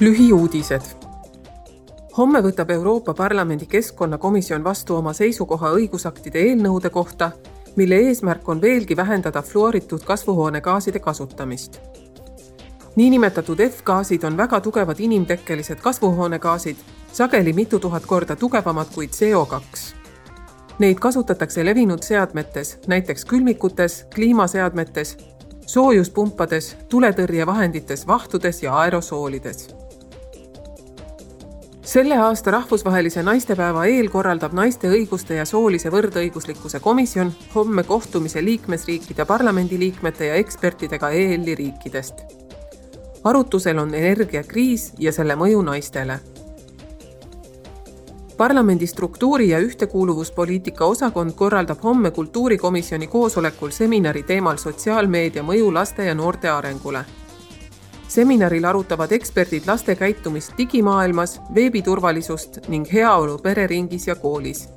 lühiuudised. homme võtab Euroopa Parlamendi keskkonnakomisjon vastu oma seisukoha õigusaktide eelnõude kohta, mille eesmärk on veelgi vähendada fluoritud kasvuhoonegaaside kasutamist. niinimetatud F-gaasid on väga tugevad inimtekkelised kasvuhoonegaasid, sageli mitu tuhat korda tugevamad kui CO2 Neid kasutatakse levinud seadmetes, näiteks külmikutes, kliimaseadmetes, soojuspumpades, tuletõrjevahendites, vahtudes ja aerosoolides selle aasta rahvusvahelise naistepäeva eel korraldab Naiste õiguste ja soolise võrdõiguslikkuse komisjon homme kohtumise liikmesriikide parlamendiliikmete ja ekspertidega EL-i riikidest. arutusel on energiakriis ja selle mõju naistele. parlamendi struktuuri- ja ühtekuuluvuspoliitika osakond korraldab homme kultuurikomisjoni koosolekul seminari teemal sotsiaalmeedia mõju laste ja noorte arengule seminaril arutavad eksperdid laste käitumist digimaailmas, veebiturvalisust ning heaolu pereringis ja koolis